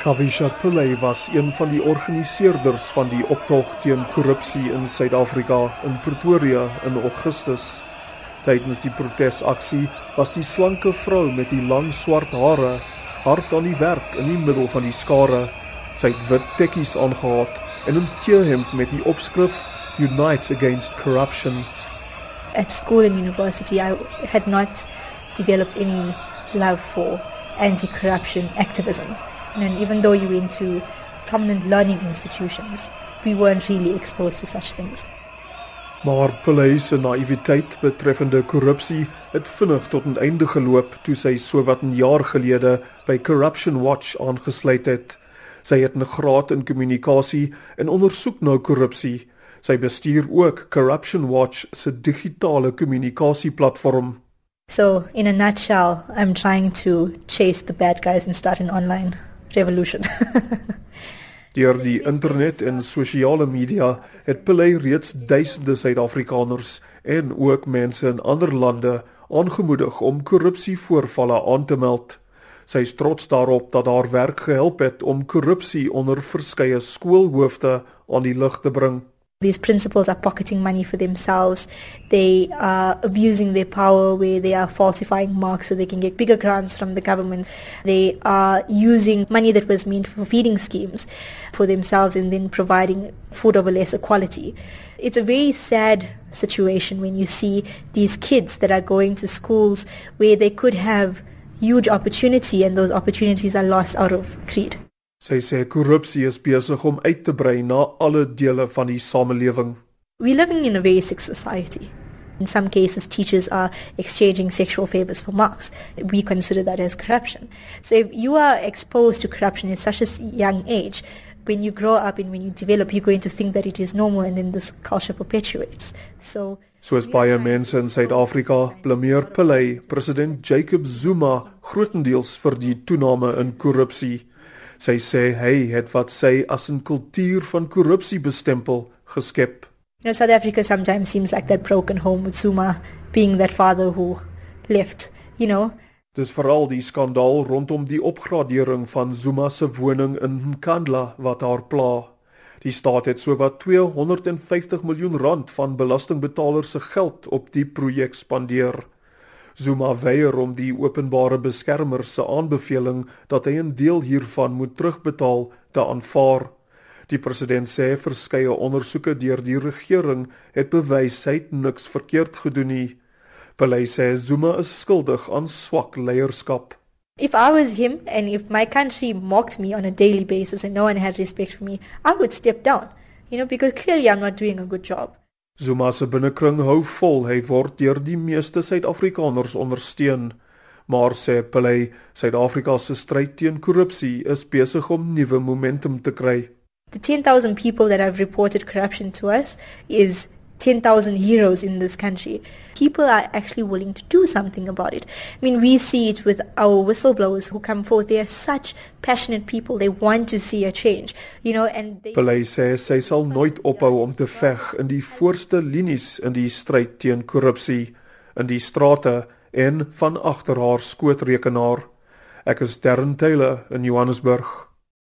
Kavisha Pillay was een van die organiseerders van die optog teen korrupsie in Suid-Afrika in Pretoria in Augustus. Tydens die protesaksie was die slanke vrou met die lang swart hare hard aan die werk in die middel van die skare. Sy het wit tekkies aangetree en 'n T-hemp met die opskrif Unite Against Corruption. At school and university I had not developed any love for anti-corruption activism. And even though you went to prominent learning institutions, we weren't really exposed to such things. Maar Pillay se naïwiteit betreffende korrupsie het vinnig tot 'n einde geloop toe sy sowat 'n jaar gelede by Corruption Watch aangesluit het. Sy het 'n graad in kommunikasie en ondersoek na korrupsie. Sy bestuur ook Corruption Watch se digitale kommunikasieplatform. So, in a nutshell, I'm trying to chase the bad guys and start an online revolution. Deur die internet en sosiale media het Pillay reeds duisende Suid-Afrikaners en ook mense in ander lande aangemoedig om korrupsievoorvalle aan te meld. Sy is trots daarop dat haar werk gehelp het om korrupsie onder verskeie skoolhoofde aan die lig te bring. These principals are pocketing money for themselves. They are abusing their power where they are falsifying marks so they can get bigger grants from the government. They are using money that was meant for feeding schemes for themselves and then providing food of a lesser quality. It's a very sad situation when you see these kids that are going to schools where they could have huge opportunity and those opportunities are lost out of greed. Sy sê korrupsie is besig om uit te brei na alle dele van die samelewing. We live in a very sick society. In some cases, teachers are exchanging sexual favors for marks. We consider that as corruption. So if you are exposed to corruption at such a young age, when you grow up and when you develop, you're going to think that it is normal and then this culture perpetuates. So Soos baie mense in Suid-Afrika blameer Pillay president Jacob Zuma grootendeels vir die toename in korrupsie. Sy sê hy het wat sy as 'n kultuur van korrupsie bestempel geskep. You know, South Africa sometimes seems like that broken home with Zuma being that father who left, you know. Dis veral die skandaal rondom die opgradering van Zuma se woning in Nkandla wat haar pla. Die staat het sowat 250 miljoen rand van belastingbetalers se geld op die projek spandeer. Zuma weier om die openbare beskermer se aanbeveling dat hy 'n deel hiervan moet terugbetaal te aanvaar. Die president sê verskeie ondersoeke deur die regering het bewys hy het niks verkeerd gedoen nie. Pillay sê Zuma is skuldig aan swak leierskap. If I was him and if my country mocked me on a daily basis and no one had respect for me, I would step down. You know, because clearly I'm not doing a good job. Zuma se binnekring hou vol, hy word deur die meeste Suid-Afrikaners ondersteun. Maar sê Pillay, Suid-Afrika se stryd teen korrupsie is besig om nuwe momentum te kry. The 10,000 people that have reported corruption to us is 10,000 heroes in this country. People are actually willing to do something about it. I mean, we see it with our whistleblowers who come forth. They are such passionate people. They want to see a change, you know, and they... Pillay sê sy sal nooit ophou om te veg in die voorste linies in die stryd teen korrupsie in die strate en van agter haar skootrekenaar. Ek is Darren Taylor in Johannesburg.